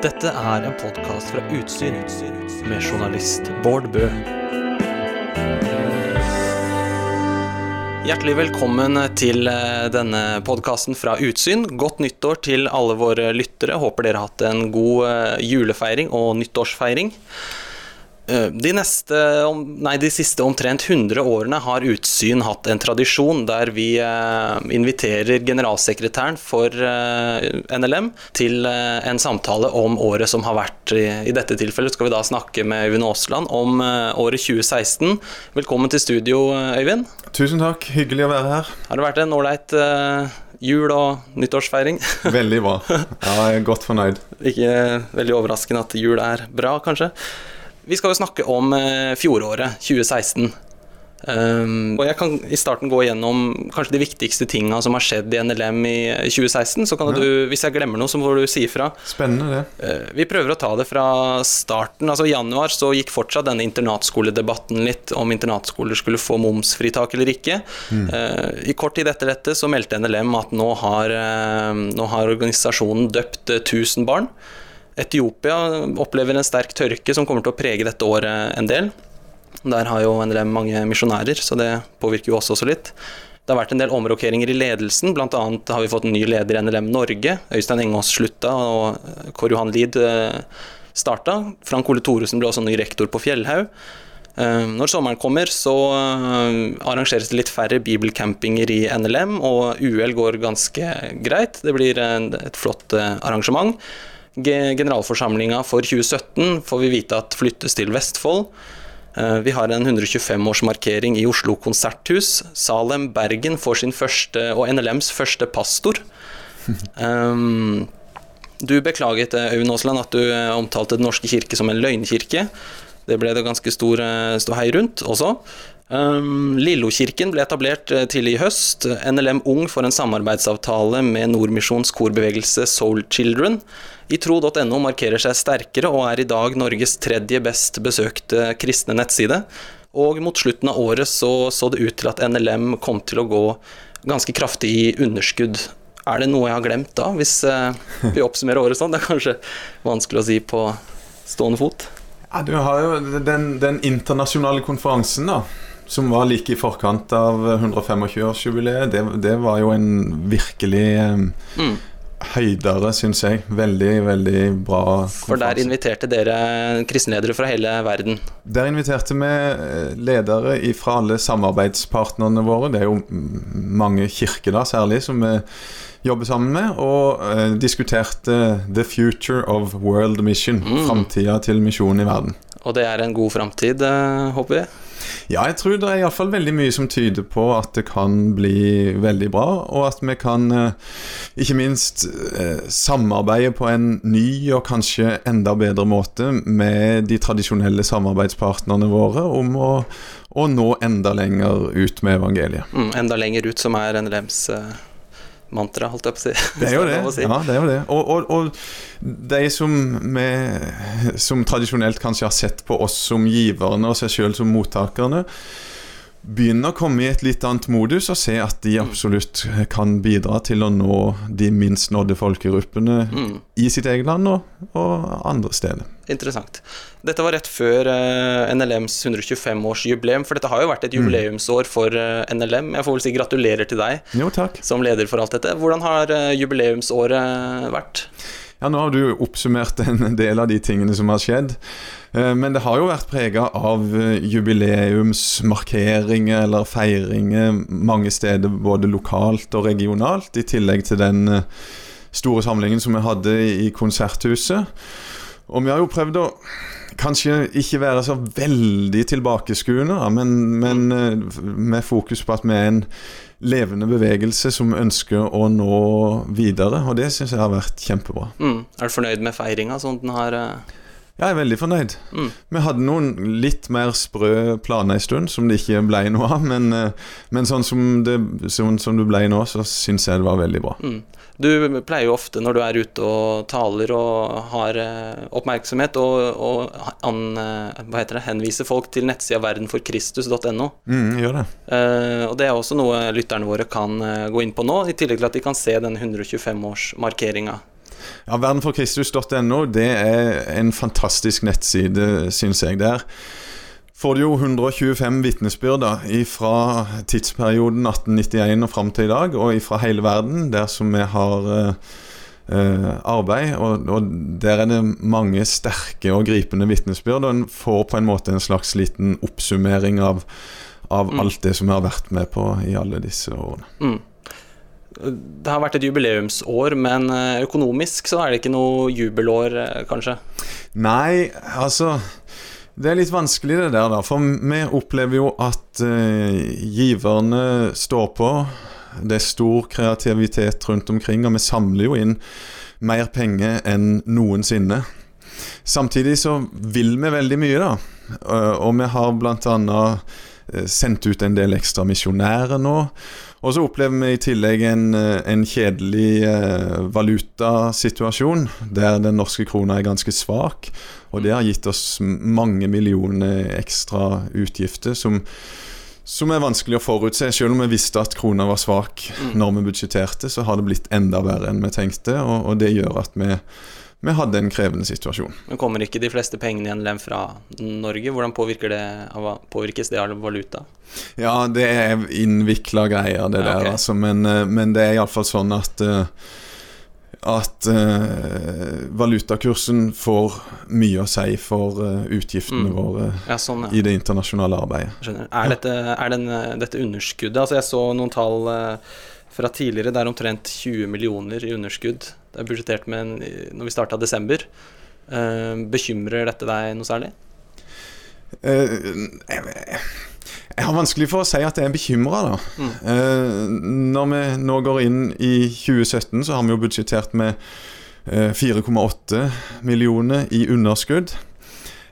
Dette er en podkast fra Utsyn med journalist Bård Bø. Hjertelig velkommen til eh, denne podkasten fra Utsyn. Godt nyttår til alle våre lyttere. Håper dere har hatt en god eh, julefeiring og nyttårsfeiring. Eh, de, neste, nei, de siste omtrent 100 årene har Utsyn hatt en tradisjon der vi eh, inviterer generalsekretæren for eh, NLM til en samtale om året som har vært. I dette tilfellet skal vi da snakke med Øyvind Aasland om året 2016. Velkommen til studio, Øyvind. Tusen takk, hyggelig å være her. Har det vært en ålreit jul- og nyttårsfeiring? Veldig bra. Ja, jeg er godt fornøyd. Ikke veldig overraskende at jul er bra, kanskje? Vi skal jo snakke om eh, fjoråret, 2016. Um, og Jeg kan i starten gå gjennom kanskje de viktigste tinga som har skjedd i NLM i 2016. Så kan ja. du, hvis jeg glemmer noe, så får du si ifra. Spennende det. Uh, vi prøver å ta det fra starten. Altså I januar så gikk fortsatt denne internatskoledebatten litt om internatskoler skulle få momsfritak eller ikke. Mm. Uh, I kort tid etter dette så meldte NLM at nå har, uh, nå har organisasjonen døpt 1000 barn. Etiopia opplever en sterk tørke som kommer til å prege dette året en del. Der har jo NLM mange misjonærer, så det påvirker jo oss også litt. Det har vært en del omrokeringer i ledelsen, bl.a. har vi fått en ny leder i NLM Norge. Øystein Engås slutta, og Kåre Johan Lid eh, starta. Frank Ole Thoresen ble også ny rektor på Fjellhaug. Eh, når sommeren kommer, så eh, arrangeres det litt færre bibelcampinger i NLM, og UL går ganske greit. Det blir et flott arrangement. Generalforsamlinga for 2017 får vi vite at flyttes til Vestfold. Eh, vi har en 125-årsmarkering i Oslo konserthus. Salem Bergen får sin første, og NLMs første pastor. Um, du beklaget, eh, Øyvind Aasland, at du omtalte Den norske kirke som en løgnkirke. Det ble det ganske stor ståhei rundt også. Um, Lillokirken ble etablert tidlig i høst. NLM Ung får en samarbeidsavtale med Nordmisjons korbevegelse Soul Children. I tro.no markerer seg sterkere og er i dag Norges tredje best besøkte kristne nettside. Og mot slutten av året så, så det ut til at NLM kom til å gå ganske kraftig i underskudd. Er det noe jeg har glemt da, hvis uh, vi oppsummerer året sånn? Det er kanskje vanskelig å si på stående fot. Ja, du har jo den, den internasjonale konferansen, da som var like i forkant av 125-årsjubileet, det, det, var jo en virkelig eh, mm høydere, syns jeg. Veldig, veldig bra konferanse. For der inviterte dere kristenledere fra hele verden? Der inviterte vi eh, ledere fra alle samarbeidspartnerne våre. Det er jo mange kirker da, særlig, som vi jobber sammen med. Og eh, diskuterte the future of world mission. Mm. Framtida til misjonen i verden. Og det er en god framtid, uh, håper vi? Ja, jeg tror det er iallfall veldig mye som tyder på at det kan bli veldig bra, og at vi kan eh, ikke minst eh, samarbeide på en ny og kanskje enda bedre måte med de tradisjonelle samarbeidspartnerne våre om å, å nå enda lenger ut med evangeliet. Mm, enda lenger ut, som er NLMs uh mantra, holdt jeg på å si. Det er jo det. Si. Ja, det, er jo det. Og, og, og de som, med, som tradisjonelt kanskje har sett på oss som giverne og seg sjøl som mottakerne, begynner å komme i et litt annet modus og se at de mm. absolutt kan bidra til å nå de minst nådde folkegruppene mm. i sitt eget land og, og, andre steder. Interessant. Dette var rett før uh, NLMs 125-årsjubileum, for dette har jo vært et mm. jubileumsår for eh, NLM. Jeg får vel si gratulerer til deg jo, som leder for alt dette. Hvordan har uh, jubileumsåret vært? Ja, Nå har du oppsummert en del av de tingene som har skjedd. Eh, men det har jo vært prega av eh, jubileumsmarkeringer eller feiringer mange steder, både lokalt og regionalt, i tillegg til den eh, store samlingen som vi hadde i Konserthuset. Og vi har jo prøvd å kanskje ikke være så veldig tilbakeskuende, men, men med fokus på at vi er en levende bevegelse som ønsker å nå videre. Og det syns jeg har vært kjempebra. Mm. Er du fornøyd med feiringa sånn den har jeg er veldig fornøyd. Mm. Vi hadde noen litt mer sprø planer en stund, som det ikke ble noe av. Men, eh, men sånn, som det, sånn, som det, ble nå, så syns jeg det var veldig bra. Mm. Du pleier jo ofte når du er ute og taler og har eh, oppmerksomhet, og, og an, eh, hva heter det, henviser folk til nettsida verdenforkristus.no. Mm, gjør det. Uh, og det er også noe lytterne våre kan gå inn på nå, i tillegg til at de kan se den 125-årsmarkeringa Ja, Verdenforkristus.no det er en fantastisk nettside, syns jeg. Der får du jo 125 vitnesbyrd fra tidsperioden 1891 og fram til i dag, og fra hele verden, der som vi har eh, arbeid. Og, og, der er det mange sterke og gripende vitnesbyrd, og en får på en måte en slags liten oppsummering av, av mm. alt det som vi har vært med på i alle disse årene. Mm. Det har vært et jubileumsår, men eh, økonomisk så er det ikke noe jubelår, eh, kanskje? Nei, altså Det er litt vanskelig, det der, da. For vi opplever jo at uh, giverne står på. Det er stor kreativitet rundt omkring, og vi samler jo inn mer penger enn noensinne. Samtidig så vil vi veldig mye, da. Og vi har bl.a. sendt ut en del ekstra misjonærer nå. Og så opplever vi i tillegg en, eh, en kjedelig eh, valutasituasjon, der den norske krona er ganske svak. Og det har gitt oss mange millioner ekstra utgifter som, som er vanskelig å forutse. Selv om vi visste at krona var svak mm. når vi budsjetterte, så har det blitt enda verre enn vi tenkte. Og, og det gjør at vi vi hadde en krevende situasjon. Men Kommer ikke de fleste pengene igjen fra Norge? Hvordan det, påvirkes det av valuta? Ja, det er innvikla greier, det ja, okay. der, altså. Men, eh, men, det er iallfall sånn at uh, at uh, valutakursen får mye å si for uh, utgiftene mm. våre ja, sånn, ja. i det internasjonale arbeidet. Skjønner. Er, dette, er den, dette underskuddet Altså, jeg så noen tall fra tidligere. Det er omtrent 20 millioner i underskudd det er budsjettert med en, når vi starta desember. Uh, bekymrer dette deg noe særlig? Uh, jeg har vanskelig for å si at jeg er bekymra, da. Mm. Uh, når vi nå går inn i 2017, så har vi jo budsjettert med 4,8 millioner i underskudd.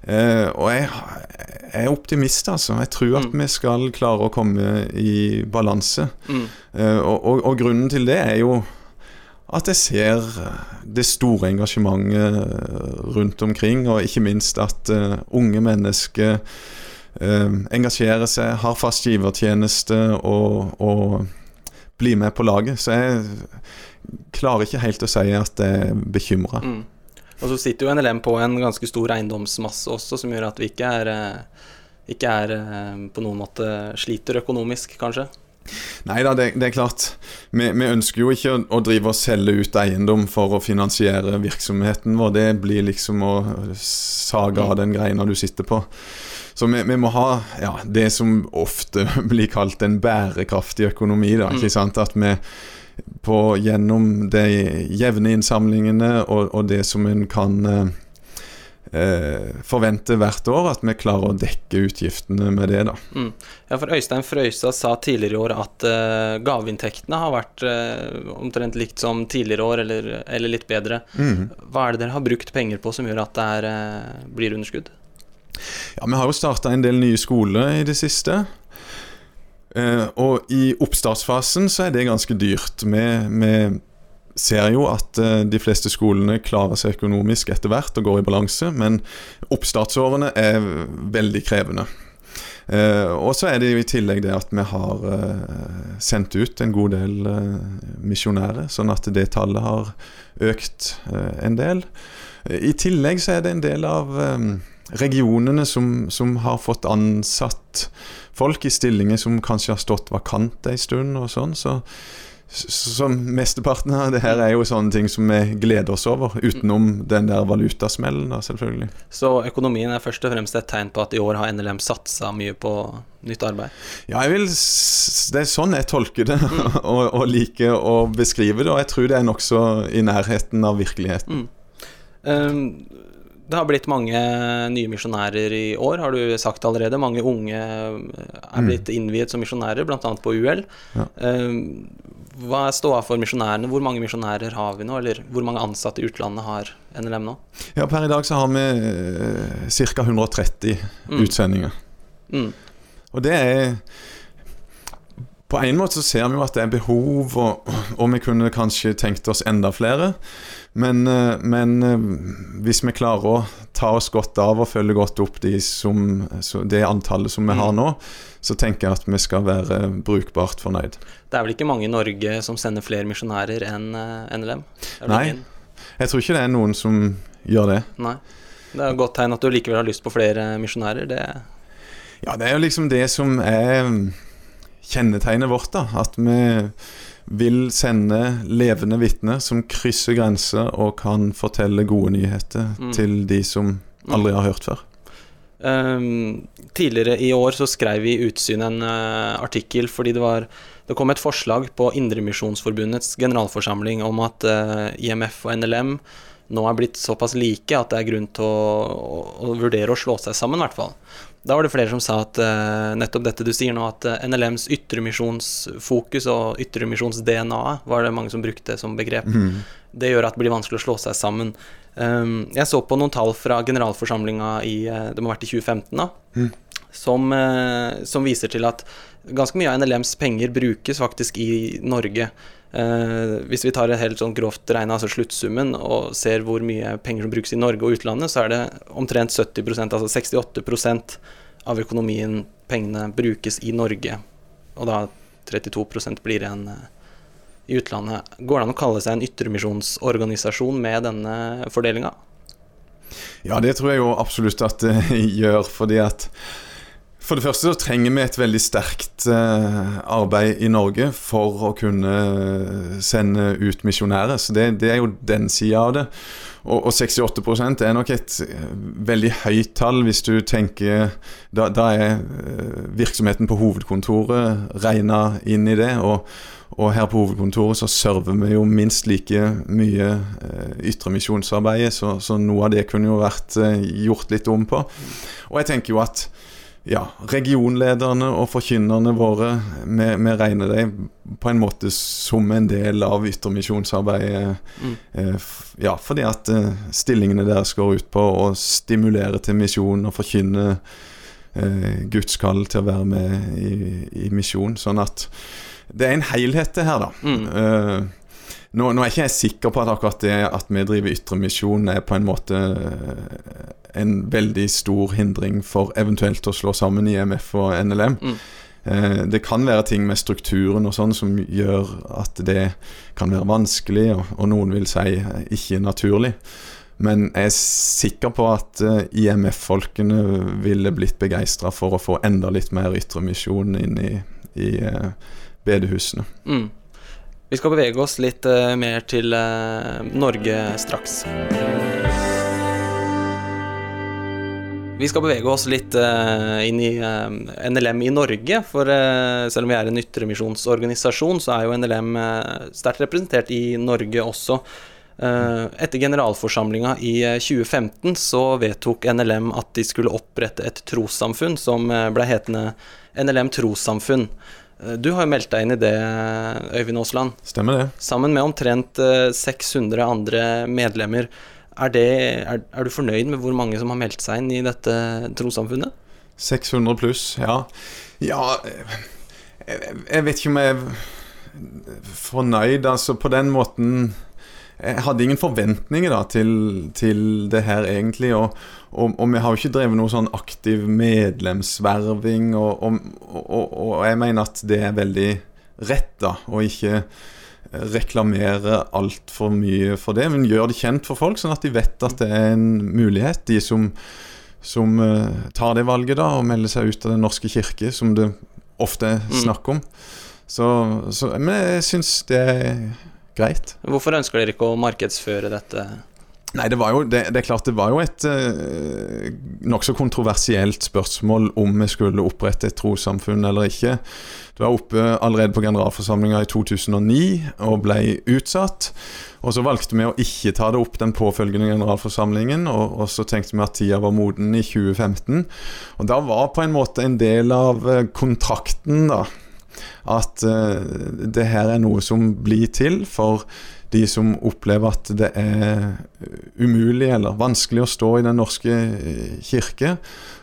og jeg, jeg, er optimist, altså. Jeg tror at mm. vi skal klare å komme i balanse. Mm. Og, og, og grunnen til det er jo at jeg ser det store engasjementet rundt omkring, og ikke minst at uh, unge mennesker uh, engasjerer seg, har fast givertjeneste og, og, blir med på laget. Så jeg klarer ikke helt å si at jeg er bekymra. Mm. Og så sitter jo NLM på en ganske stor eiendomsmasse også, som gjør at vi ikke er, eh, ikke er på noen måte sliter økonomisk, kanskje. Nei da, det, det, er klart. Vi, vi, ønsker jo ikke å, å, drive og selge ut eiendom for å finansiere virksomheten vår. Det blir liksom å sage av den greina du sitter på. Så vi, vi må ha ja, det som ofte blir kalt en bærekraftig økonomi. Da, ikke mm. sant? At vi på, gjennom de jevne innsamlingene og, og det som en kan eh, forventer hvert år at vi klarer å dekke utgiftene med det. da. Mm. Ja, for Øystein Frøysa sa tidligere i år at uh, gaveinntektene har vært uh, omtrent likt som tidligere år, eller, eller litt bedre. Mm. Hva er det dere har brukt penger på som gjør at det er, uh, blir underskudd? Ja, Vi har jo starta en del nye skoler i det siste. Uh, og i oppstartsfasen så er det ganske dyrt. med, med ser jo at uh, de fleste skolene klarer seg økonomisk etter hvert og går i balanse, men oppstartsårene er veldig krevende. Uh, og så er det jo i tillegg det at vi har uh, sendt ut en god del misjonærer, sånn at det tallet har økt en del. I tillegg så er det en del av regionene som, som, har fått ansatt folk i stillinger som kanskje har stått vakante en stund og sånn. så så mesteparten av det her er jo sånne ting som vi gleder oss over, utenom den der valutasmellen, da, selvfølgelig. Så økonomien er først og fremst et tegn på at i år har NLM satsa mye på nytt arbeid? Ja, jeg vil, det er sånn jeg tolker det, mm. og, og, liker å beskrive det. Og jeg tror det er nokså i nærheten av virkeligheten. Mm. Um, det har blitt mange nye misjonærer i år, har du sagt allerede. Mange unge er blitt innviet som misjonærer, bl.a. på UL. Ja. Um, hva er ståa for misjonærene? Hvor mange misjonærer har vi nå? Eller hvor mange ansatte i utlandet har NLM nå? Ja, Per i dag så har vi eh, ca. 130 mm. utsendinger. Mm. Og det er På en måte så ser vi jo at det er behov, og, og vi kunne kanskje tenkt oss enda flere. Men, uh, men uh, hvis vi klarer å ta oss godt av og følge godt opp de som, det antallet som vi har mm. nå, så tenker jeg at vi skal være brukbart fornøyd. Det er vel ikke mange i Norge som sender flere misjonærer enn eh, NLM? Nei. Jeg tror ikke det er noen som gjør det. Nei. Det er et godt tegn at du likevel har lyst på flere misjonærer. Det Ja, det er jo liksom det som er kjennetegnet vårt, da. At vi vil sende levende vitner som krysser grenser og kan fortelle gode nyheter Mm. til de som aldri har hørt før. Um, tidligere i år så skrev vi i Utsyn en uh, artikkel fordi det var det kom et forslag på Indremisjonsforbundets generalforsamling om at uh, IMF og NLM nå er blitt såpass like at det er grunn til å, å, å vurdere å slå seg sammen, i hvert fall. Da var det flere som sa at uh, nettopp dette du sier nå, at uh, NLMs ytremisjonsfokus og ytremisjons-DNA var det mange som brukte som begrep. Det gjør at det blir vanskelig å slå seg sammen. Um, jeg så på noen tall fra generalforsamlinga i uh, Det må ha vært i 2015, da. Som, eh, som viser til at ganske mye av NLMs penger brukes faktisk i Norge. Eh, hvis vi tar et helt sånn grovt regna, altså sluttsummen, og ser hvor mye penger som brukes i Norge og utlandet, så er det omtrent 70% altså 68% av økonomien, pengene, brukes i Norge. Og da 32% blir igjen eh, i utlandet. Går det an å kalle seg en yttermisjonsorganisasjon med denne fordelinga? Ja, det tror jeg jo absolutt at det gjør, fordi at For det første så trenger vi et veldig sterkt eh, arbeid i Norge for å kunne sende ut misjonærer. Så det, det er jo den sida av det. Og, og 68 er nok et eh, veldig høyt tall hvis du tenker Da, da er eh, virksomheten på hovedkontoret regna inn i det. og og her på hovedkontoret så server vi jo minst like mye ytre ytremisjonsarbeid, så, så noe av det kunne jo vært eh, gjort litt om på. Og jeg tenker jo at ja, regionlederne og forkynnerne våre, vi, vi regner det på en måte som en del av yttermisjonsarbeidet. Mm. Eh, ja, fordi at eh, stillingene deres går ut på å stimulere til misjon og forkynne eh, Guds kall til å være med i, i misjon. Sånn at det er en helhet det her, da. Mm. Nå, nå er ikke jeg sikker på at akkurat det at vi driver ytremisjon er på en måte eh, en veldig stor hindring for eventuelt å slå sammen IMF og NLM. Mm. Eh, Det kan være ting med strukturen og sånn som gjør at det kan være vanskelig, og, noen vil si ikke naturlig. Men jeg er sikker på at eh, IMF-folkene ville blitt begeistra for å få enda litt mer ytremisjon inn i, i eh, bedehusene. Mm. Vi skal bevege oss litt eh, mer til eh, Norge straks. Vi skal bevege oss litt eh, inn i NLM i Norge. For selv om vi er en ytremisjonsorganisasjon, så er jo NLM sterkt representert i Norge også. Etter generalforsamlinga i eh, 2015 så vedtok NLM at de skulle opprette et trossamfunn som ble hetende NLM Trossamfunn. Eh, Du har jo meldt deg inn i det, Øyvind Aasland, Stemmer det? sammen med omtrent eh, 600 andre medlemmer. Er, det, er, er du fornøyd med hvor mange som har meldt seg inn i dette trossamfunnet? 600 pluss, ja. Ja eh, jeg, jeg vet ikke om jeg er fornøyd, altså på den måten Jeg hadde ingen forventninger da til, til det her, egentlig. Og, og, og vi har jo ikke drevet noe sånn aktiv medlemsverving. Og, og, jeg mener at det er veldig rett, da, å ikke reklamere altfor mye for det, men gjør det kjent for folk, sånn at de vet at det er en mulighet. De som, som eh, tar det valget da og melder seg ut av Den norske kirke, som det ofte er snakk om. Så, så, men jeg syns det er greit. Hvorfor ønsker dere ikke å markedsføre dette? Nei, det var jo det, det er klart det var jo et eh, nokså kontroversielt spørsmål om vi skulle opprette et trossamfunn eller ikke. Det var oppe allerede på generalforsamlinga i 2009 og ble utsatt. Og så valgte vi å ikke ta det opp den påfølgende generalforsamlingen, og, og så tenkte vi at tida var moden i 2015. Og da var på en måte en del av eh, kontrakten, da, at eh, det her er noe som blir til for de som opplever at det er umulig eller vanskelig å stå i Den norske eh, kirke,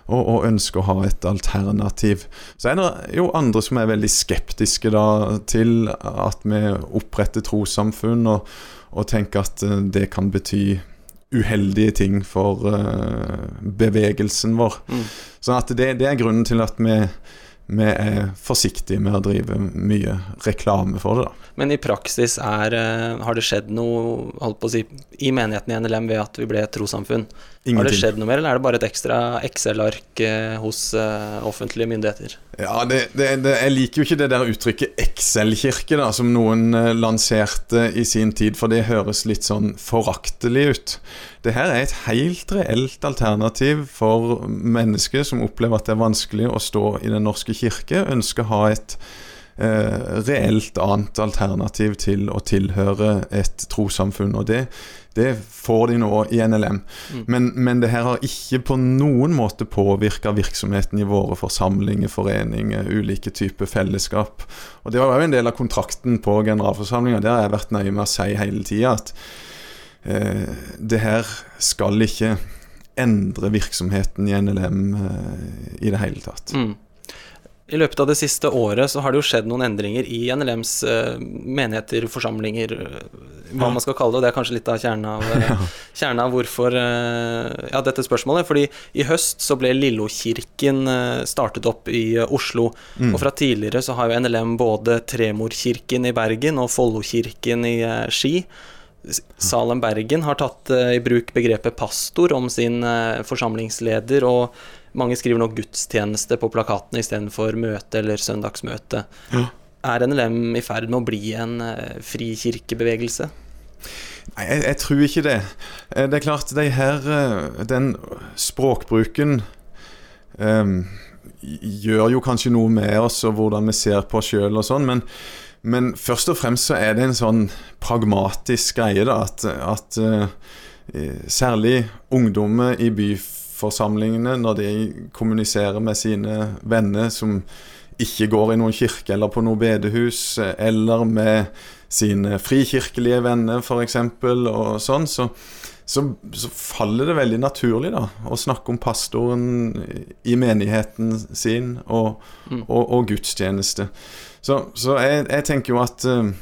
og, og ønsker å ha et alternativ. Så er det jo andre som er veldig skeptiske da, til at vi oppretter trossamfunn, og, og tenker at eh, det kan bety uheldige ting for uh, bevegelsen vår. Mm. Sånn at det, det er grunnen til at vi vi er forsiktige med å drive mye reklame for det. da. Men i praksis er, eh, har det skjedd noe holdt på å si, i menigheten i NLM ved at vi ble et trossamfunn? Ingenting. Har det skjedd noe mer, eller er det bare et ekstra Excel-ark eh, hos uh, offentlige myndigheter? Ja, det, det, det, Jeg liker jo ikke det der uttrykket Excel-kirke, da, som noen lanserte i sin tid, for det høres litt sånn foraktelig ut. Det her er et helt reelt alternativ for mennesker som opplever at det er vanskelig å stå i Den norske kirke, ønsker å ha et eh, reelt annet alternativ til å tilhøre et trossamfunn. og det det får de nå i NLM. Mm. Men, men, det her har ikke på noen måte påvirka virksomheten i våre forsamlinger, foreninger, ulike typer fellesskap. Og Det var jo en del av kontrakten på generalforsamlinga. Der har jeg vært nøye med å si hele tida. At eh, det her skal ikke endre virksomheten i NLM eh, i det hele tatt. Mm. I løpet av det siste året så har det jo skjedd noen endringer i NLMs uh, menigheter, forsamlinger, uh, hva man skal kalle det. Og det er kanskje litt av kjernen av, uh, kjernen av hvorfor ja, dette spørsmålet. Fordi i høst så ble Lillokirken startet opp i Oslo. Mm. Og fra tidligere så har jo NLM både Tremorkirken i Bergen og Follokirken i Ski. Salem Bergen har tatt i bruk begrepet pastor om sin forsamlingsleder. og mange skriver nå gudstjeneste på plakatene istedenfor møte eller søndagsmøte. Ja. Er NLM i ferd med å bli en uh, frikirkebevegelse? Nei, jeg, jeg, tror ikke det. Eh, det er klart, de her, eh, den språkbruken um, gjør jo kanskje noe med oss og hvordan vi ser på oss sjøl og sånn, men, men, først og fremst så er det en sånn pragmatisk greie, da, at, at uh, særlig ungdommer i byfag forsamlingene når de kommuniserer med sine venner som ikke går i noen kirke eller på noe bedehus, eller med sine frikirkelige venner f.eks., og sånn, så, så, så, faller det veldig naturlig da, å snakke om pastoren i menigheten sin og, mm. og, og gudstjeneste. Så, så jeg, jeg, tenker jo at uh,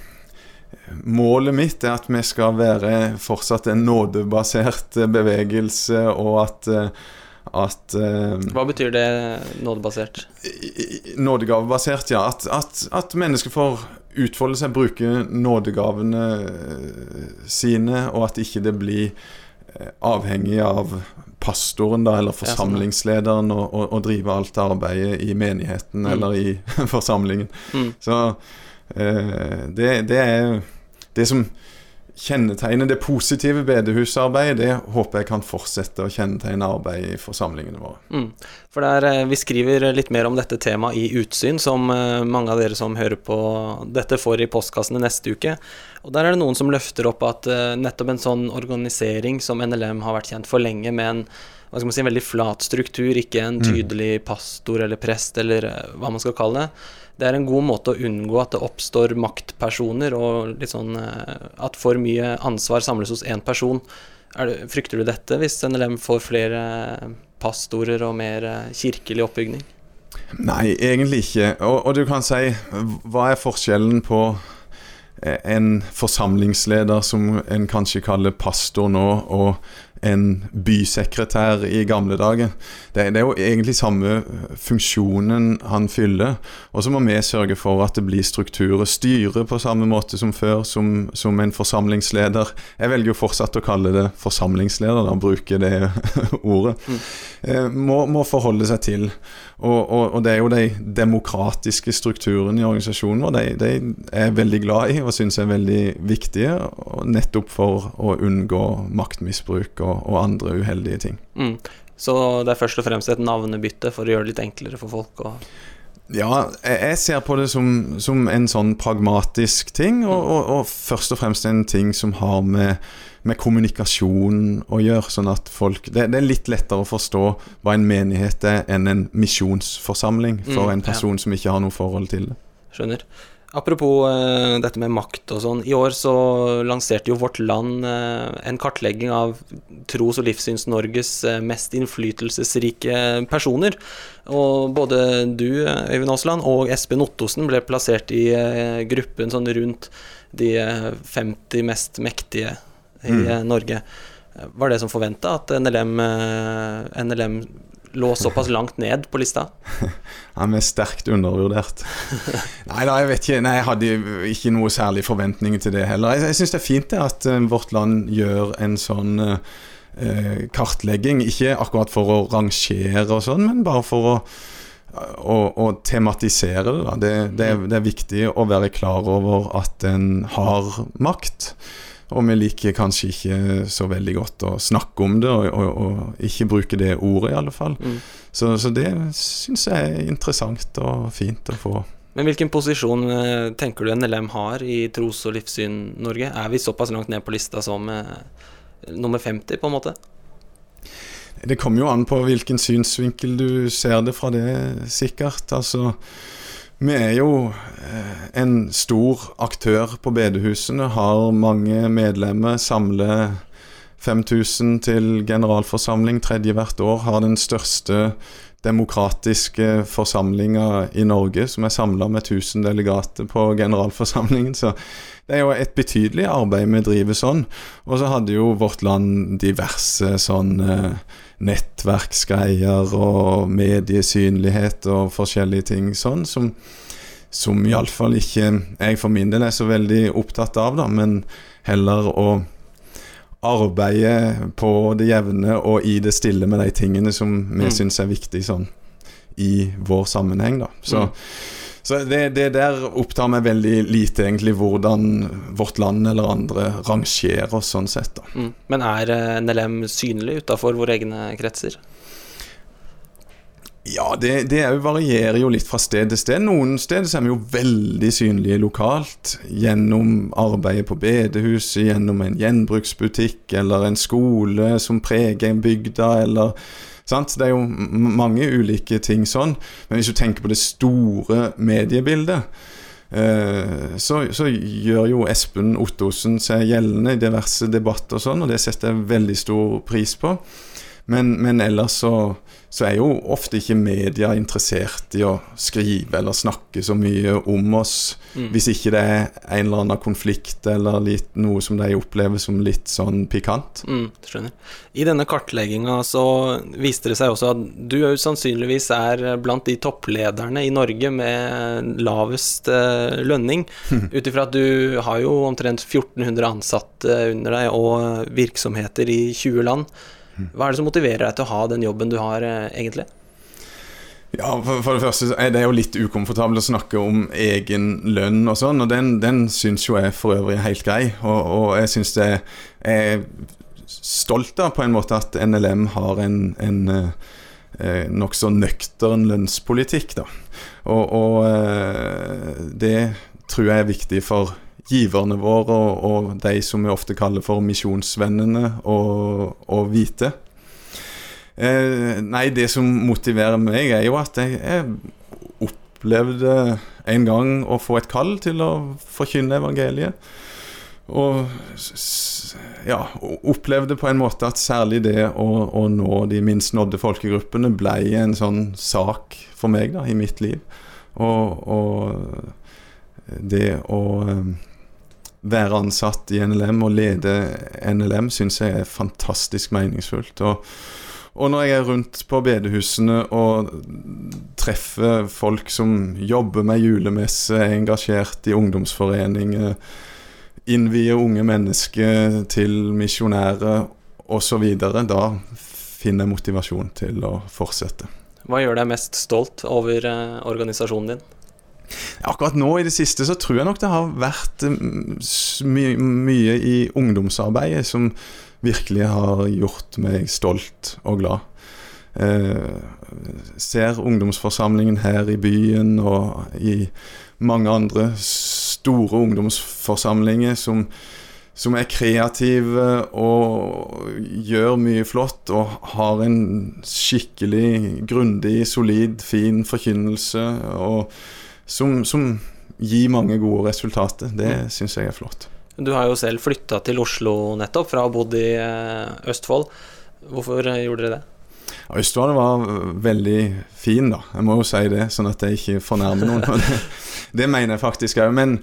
Målet mitt er at vi skal være fortsatt en nådebasert bevegelse, og at, eh, at uh, Hva betyr det nådebasert? Nådegavebasert, ja. At, at, at, mennesker får utfolde seg, bruke nådegavene eh, sine, og at ikke det blir avhengig av pastoren da, eller sånn, forsamlingslederen å, å, å drive alt arbeidet i menigheten mm. eller i forsamlingen. Mm. Så det, det er det som kjennetegner det positive bedehusarbeidet, det håper jeg kan fortsette å kjennetegne arbeidet i forsamlingene våre. Mm. For der, eh, Vi skriver litt mer om dette temaet i Utsyn, som eh, mange av dere som hører på dette, får i postkassene neste uke. Og Der er det noen som løfter opp at eh, nettopp en sånn organisering som NLM har vært kjent for lenge, med en hva skal man si, en veldig flat struktur, ikke en mm. tydelig pastor eller prest eller hva man skal kalle det det er en god måte å unngå at det oppstår maktpersoner, og litt sånn eh, at for mye ansvar samles hos én person. Det, frykter du dette hvis NLM får flere pastorer og mer eh, kirkelig oppbygning? Nei, egentlig ikke. Og, og du kan si, hva er forskjellen på eh, en forsamlingsleder som en kanskje kaller pastor nå, og en bysekretær i gamle dager. Det, det, er jo egentlig samme funksjonen han fyller. Og så må vi sørge for at det blir strukturer. Styre på samme måte som før, som, som, en forsamlingsleder. Jeg velger jo fortsatt å kalle det forsamlingsleder, da, bruke det ordet. Mm. Eh, må, må, forholde seg til. Og, og, og, det er jo de demokratiske strukturene i organisasjonen vår de, de er jeg veldig glad i og syns er veldig viktige, nettopp for å unngå maktmisbruk og og, andre uheldige ting. Mm. Så det er først og fremst et navnebytte for å gjøre det litt enklere for folk? å ja, jeg ser på det som, som en sånn pragmatisk ting, og, og, og, først og fremst en ting som har med, med kommunikasjon å gjøre. Sånn at folk det, det, er litt lettere å forstå hva en menighet er, enn en misjonsforsamling for mm, en person ja. som ikke har noe forhold til det. Skjønner. Apropos uh, dette med makt og sånn. I år så lanserte jo Vårt Land uh, en kartlegging av Tros- og Livssyns-Norges uh, mest innflytelsesrike personer. Og både du, Øyvind Aasland, og Espen Ottosen ble plassert i gruppen sånn rundt de 50 mest mektige i mm. Norge. Var det som forventa at NLM, NLM lå såpass langt ned på lista? Han er sterkt undervurdert. Nei da, jeg vet ikke. Nei, jeg hadde ikke noe særlig forventninger til det heller. Jeg, jeg syns det er fint det at uh, Vårt Land gjør en sånn uh, kartlegging. Ikke akkurat for å rangere og sånn, men bare for å, å, å tematisere det, det, det. Det, er viktig å være klar over at en har makt. Og vi liker kanskje ikke så veldig godt å snakke om det, og, og, og ikke bruke det ordet, i alle fall. Mm. Så, så, det syns jeg er interessant og fint å få. Men hvilken posisjon eh, tenker du NLM har i tros- og livssyn-Norge? Er vi såpass langt ned på lista som eh, nummer 50, på en måte? Det kommer jo an på hvilken synsvinkel du ser det fra det, sikkert. Altså vi er jo eh, en stor aktør på bedehusene, har mange medlemmer, samler 5000 til generalforsamling tredje hvert år, har den største demokratiske forsamlinga i Norge, som er samla med 1000 delegater på generalforsamlingen. Så det er jo et betydelig arbeid vi driver sånn. Og så hadde jo vårt land diverse sånn nettverksgreier og mediesynlighet og forskjellige ting sånn, som, som iallfall ikke jeg for min del er så veldig opptatt av, da, men heller å arbeide på det jevne og i det stille med de tingene som vi mm. syns er viktig sånn i vår sammenheng, da. Så mm. Så det, det, der opptar meg veldig lite, egentlig, hvordan vårt land eller andre rangerer oss sånn sett. da. Mm. Men er eh, NLM synlig utafor våre egne kretser? Ja, det, det varierer jo litt fra sted til sted. Noen steder er vi jo veldig synlige lokalt. Gjennom arbeidet på bedehuset, gjennom en gjenbruksbutikk eller en skole som preger bygda, eller Sant? Det er jo mange ulike ting sånn. Men hvis du tenker på det store mediebildet, eh, så, så, gjør jo Espen Ottosen seg gjeldende i diverse debatter og sånn, og det setter jeg veldig stor pris på. Men, men ellers så så er jo ofte ikke media interessert i å skrive eller snakke så mye om oss, mm. hvis ikke det er en eller annen konflikt eller litt, noe som de opplever som litt sånn pikant. Mm, skjønner. I denne kartlegginga så viste det seg også at du jo sannsynligvis er blant de topplederne i Norge med lavest uh, lønning, ut ifra at du har jo omtrent 1400 ansatte under deg og virksomheter i 20 land. Hva er det som motiverer deg til å ha den jobben du har, eh, egentlig? Ja, for, for, det første er det jo litt ukomfortabelt å snakke om egen lønn og sånn, og den, den syns jo jeg for øvrig er helt grei. Og, og jeg syns det er stolt av på en måte at NLM har en, en eh, nokså nøktern lønnspolitikk, da. Og, og eh, det tror jeg er viktig for giverne våre og, og, de som vi ofte kaller for misjonsvennene, å vite. Eh, nei, det som motiverer meg, er jo at jeg, jeg opplevde en gang å få et kall til å forkynne evangeliet. Og ja, opplevde på en måte at særlig det å, å nå de minst nådde folkegruppene ble en sånn sak for meg da, i mitt liv. Og, og det å være ansatt i NLM og lede NLM syns jeg er fantastisk meningsfullt. Og, og, når jeg er rundt på bedehusene og treffer folk som jobber med julemesse, er engasjert i ungdomsforeninger, innvier unge mennesker til misjonærer osv., da finner jeg motivasjon til å fortsette. Hva gjør deg mest stolt over eh, organisasjonen din? Akkurat nå i det siste så tror jeg nok det har vært mm, my mye i ungdomsarbeidet som virkelig har gjort meg stolt og glad. Eh, ser ungdomsforsamlingen her i byen og i mange andre store ungdomsforsamlinger som, som er kreative og gjør mye flott og har en skikkelig grundig, solid, fin forkynnelse. og som, som gir mange gode resultater. Det mm. syns jeg er flott. Du har jo selv flytta til Oslo nettopp, fra å ha bodd i eh, Østfold. Hvorfor eh, gjorde dere det? Østfold var veldig fin, da. Jeg må jo si det, sånn at jeg ikke fornærmer noen. Det, det, mener jeg faktisk òg. Men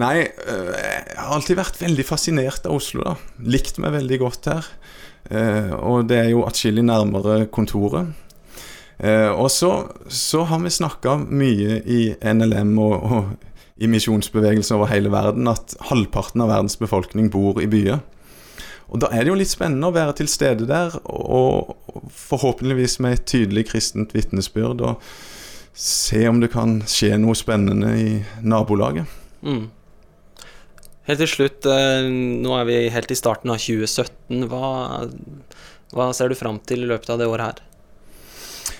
nei, eh, jeg har alltid vært veldig fascinert av Oslo, da. Likt meg veldig godt her. Og det er jo atskillig nærmere kontoret. Eh, og så, så, har vi snakka mye i NLM og, og i misjonsbevegelsen over hele verden at halvparten av verdens befolkning bor i byer. Og Da er det jo litt spennende å være til stede der, og forhåpentligvis med et tydelig kristent vitnesbyrd, og se om det kan skje noe spennende i nabolaget. Mm. Helt til slutt, eh, nå er vi helt i starten av 2017. Hva, hva ser du fram til i løpet av det året her?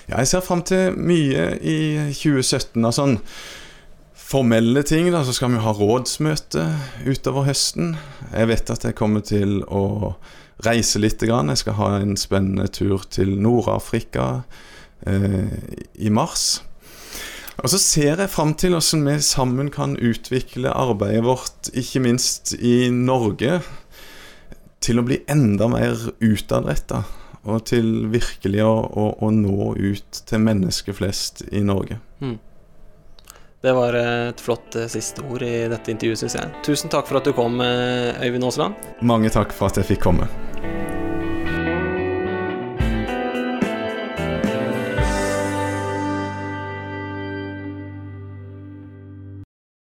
Ja, jeg ser fram til mye i 2017. av sånn formelle ting, da, så skal vi ha rådsmøte utover høsten. Jeg vet at jeg kommer til å reise litt. Jeg skal ha en spennende tur til Nord-Afrika eh, i mars. Og så ser jeg fram til hvordan vi sammen kan utvikle arbeidet vårt, ikke minst i Norge, til å bli enda mer utadretta. Og til virkelig å, å, å, nå ut til mennesker flest i Norge. Mm. Det var et flott eh, siste ord i dette intervjuet, syns jeg. Tusen takk for at du kom, eh, Øyvind Aasland. Mange takk for at jeg fikk komme.